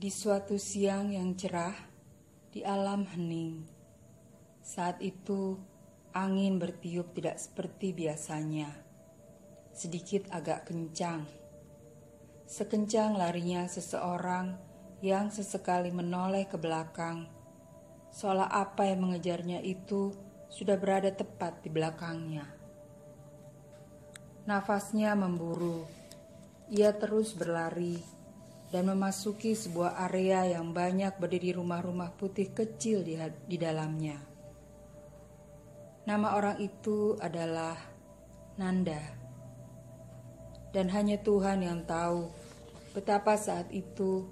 Di suatu siang yang cerah, di alam hening, saat itu angin bertiup tidak seperti biasanya, sedikit agak kencang. Sekencang larinya seseorang yang sesekali menoleh ke belakang, seolah apa yang mengejarnya itu sudah berada tepat di belakangnya. Nafasnya memburu, ia terus berlari dan memasuki sebuah area yang banyak berdiri rumah-rumah putih kecil di, di dalamnya. Nama orang itu adalah Nanda. Dan hanya Tuhan yang tahu betapa saat itu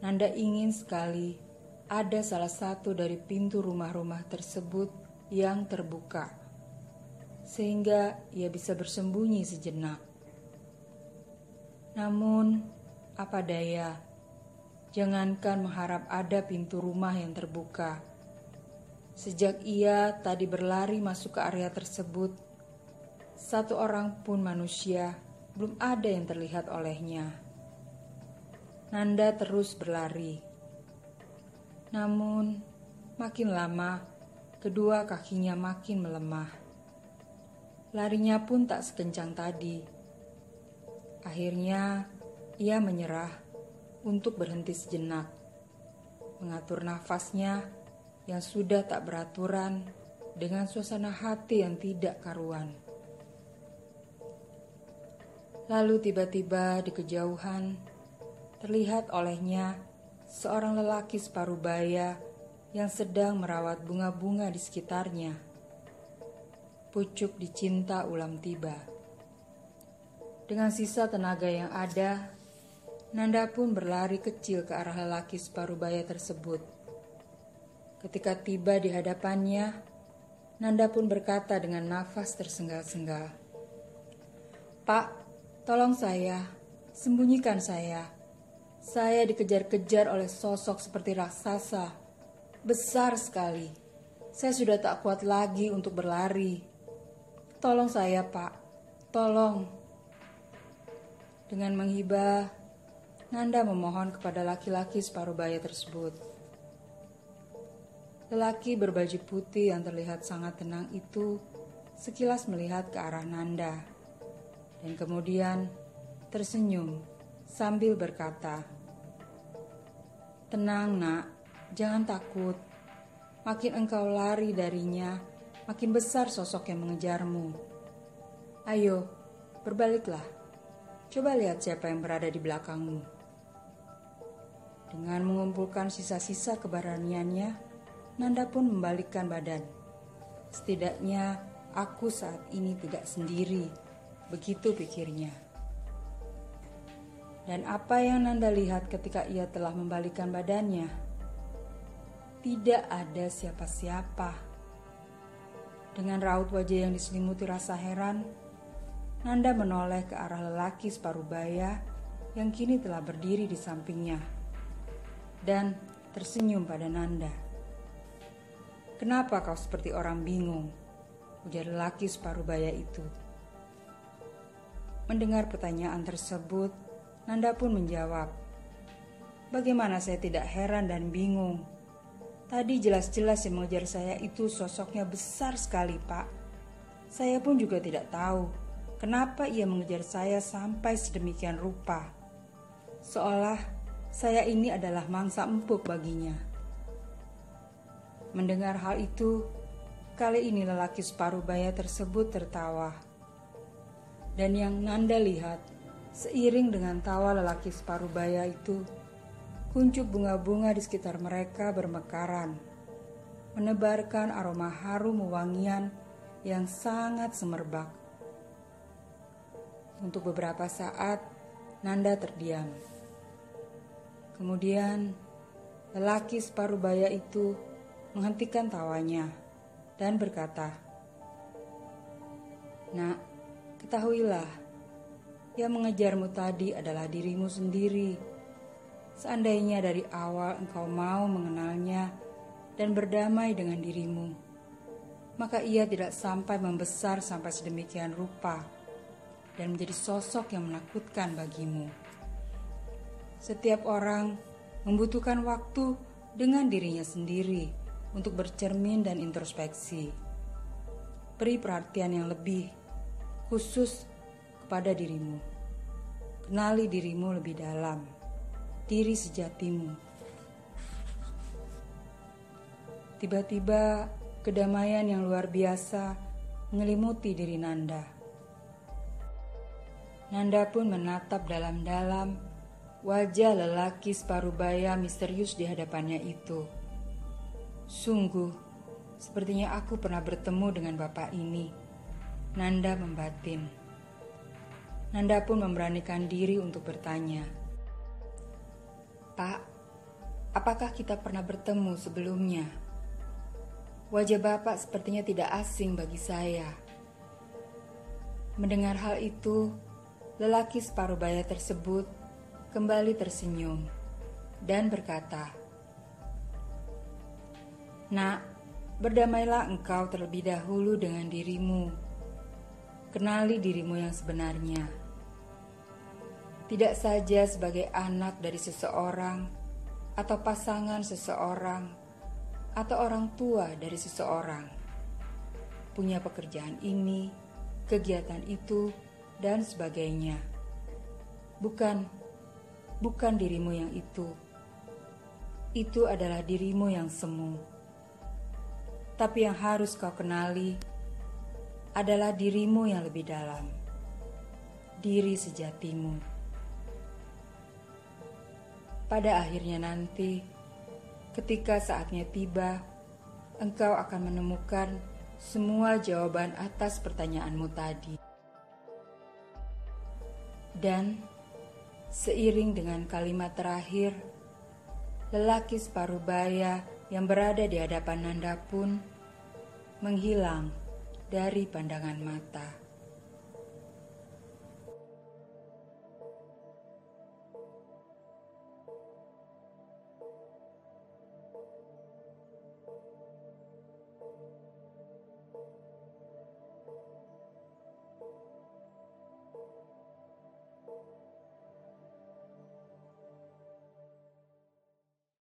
Nanda ingin sekali ada salah satu dari pintu rumah-rumah tersebut yang terbuka, sehingga ia bisa bersembunyi sejenak. Namun, apa daya, jangankan mengharap ada pintu rumah yang terbuka. Sejak ia tadi berlari masuk ke area tersebut, satu orang pun manusia belum ada yang terlihat olehnya. Nanda terus berlari. Namun, makin lama, kedua kakinya makin melemah. Larinya pun tak sekencang tadi. Akhirnya, ia menyerah untuk berhenti sejenak, mengatur nafasnya yang sudah tak beraturan dengan suasana hati yang tidak karuan. Lalu tiba-tiba di kejauhan terlihat olehnya seorang lelaki separuh baya yang sedang merawat bunga-bunga di sekitarnya. Pucuk dicinta ulam tiba. Dengan sisa tenaga yang ada, Nanda pun berlari kecil ke arah lelaki separuh baya tersebut. Ketika tiba di hadapannya, Nanda pun berkata dengan nafas tersenggal-senggal, "Pak, tolong saya, sembunyikan saya. Saya dikejar-kejar oleh sosok seperti raksasa, besar sekali. Saya sudah tak kuat lagi untuk berlari. Tolong saya, Pak, tolong." Dengan menghibah, Nanda memohon kepada laki-laki separuh baya tersebut. Lelaki berbaju putih yang terlihat sangat tenang itu sekilas melihat ke arah Nanda dan kemudian tersenyum sambil berkata, "Tenang, Nak, jangan takut. Makin engkau lari darinya, makin besar sosok yang mengejarmu. Ayo, berbaliklah. Coba lihat siapa yang berada di belakangmu." Dengan mengumpulkan sisa-sisa keberaniannya, Nanda pun membalikkan badan. Setidaknya aku saat ini tidak sendiri, begitu pikirnya. Dan apa yang Nanda lihat ketika ia telah membalikkan badannya? Tidak ada siapa-siapa. Dengan raut wajah yang diselimuti rasa heran, Nanda menoleh ke arah lelaki separuh baya yang kini telah berdiri di sampingnya dan tersenyum pada Nanda. Kenapa kau seperti orang bingung? Ujar lelaki separuh baya itu. Mendengar pertanyaan tersebut, Nanda pun menjawab, Bagaimana saya tidak heran dan bingung? Tadi jelas-jelas yang mengejar saya itu sosoknya besar sekali, Pak. Saya pun juga tidak tahu kenapa ia mengejar saya sampai sedemikian rupa. Seolah saya ini adalah mangsa empuk baginya. Mendengar hal itu, kali ini lelaki separuh baya tersebut tertawa. Dan yang Nanda lihat, seiring dengan tawa lelaki separuh baya itu, kuncup bunga-bunga di sekitar mereka bermekaran, menebarkan aroma harum wangian yang sangat semerbak. Untuk beberapa saat, Nanda terdiam. Kemudian lelaki separuh baya itu menghentikan tawanya dan berkata, Nak, ketahuilah, yang mengejarmu tadi adalah dirimu sendiri. Seandainya dari awal engkau mau mengenalnya dan berdamai dengan dirimu, maka ia tidak sampai membesar sampai sedemikian rupa dan menjadi sosok yang menakutkan bagimu. Setiap orang membutuhkan waktu dengan dirinya sendiri untuk bercermin dan introspeksi. Beri perhatian yang lebih khusus kepada dirimu. Kenali dirimu lebih dalam, diri sejatimu. Tiba-tiba kedamaian yang luar biasa menyelimuti diri Nanda. Nanda pun menatap dalam-dalam wajah lelaki separuh baya misterius di hadapannya itu. Sungguh, sepertinya aku pernah bertemu dengan bapak ini. Nanda membatin. Nanda pun memberanikan diri untuk bertanya. Pak, apakah kita pernah bertemu sebelumnya? Wajah bapak sepertinya tidak asing bagi saya. Mendengar hal itu, lelaki separuh baya tersebut kembali tersenyum dan berkata, Nak, berdamailah engkau terlebih dahulu dengan dirimu. Kenali dirimu yang sebenarnya. Tidak saja sebagai anak dari seseorang, atau pasangan seseorang, atau orang tua dari seseorang. Punya pekerjaan ini, kegiatan itu, dan sebagainya. Bukan, bukan dirimu yang itu. Itu adalah dirimu yang semu tapi yang harus kau kenali adalah dirimu yang lebih dalam, diri sejatimu. Pada akhirnya nanti, ketika saatnya tiba, engkau akan menemukan semua jawaban atas pertanyaanmu tadi. Dan seiring dengan kalimat terakhir, lelaki separuh baya yang berada di hadapan Nanda pun menghilang dari pandangan mata.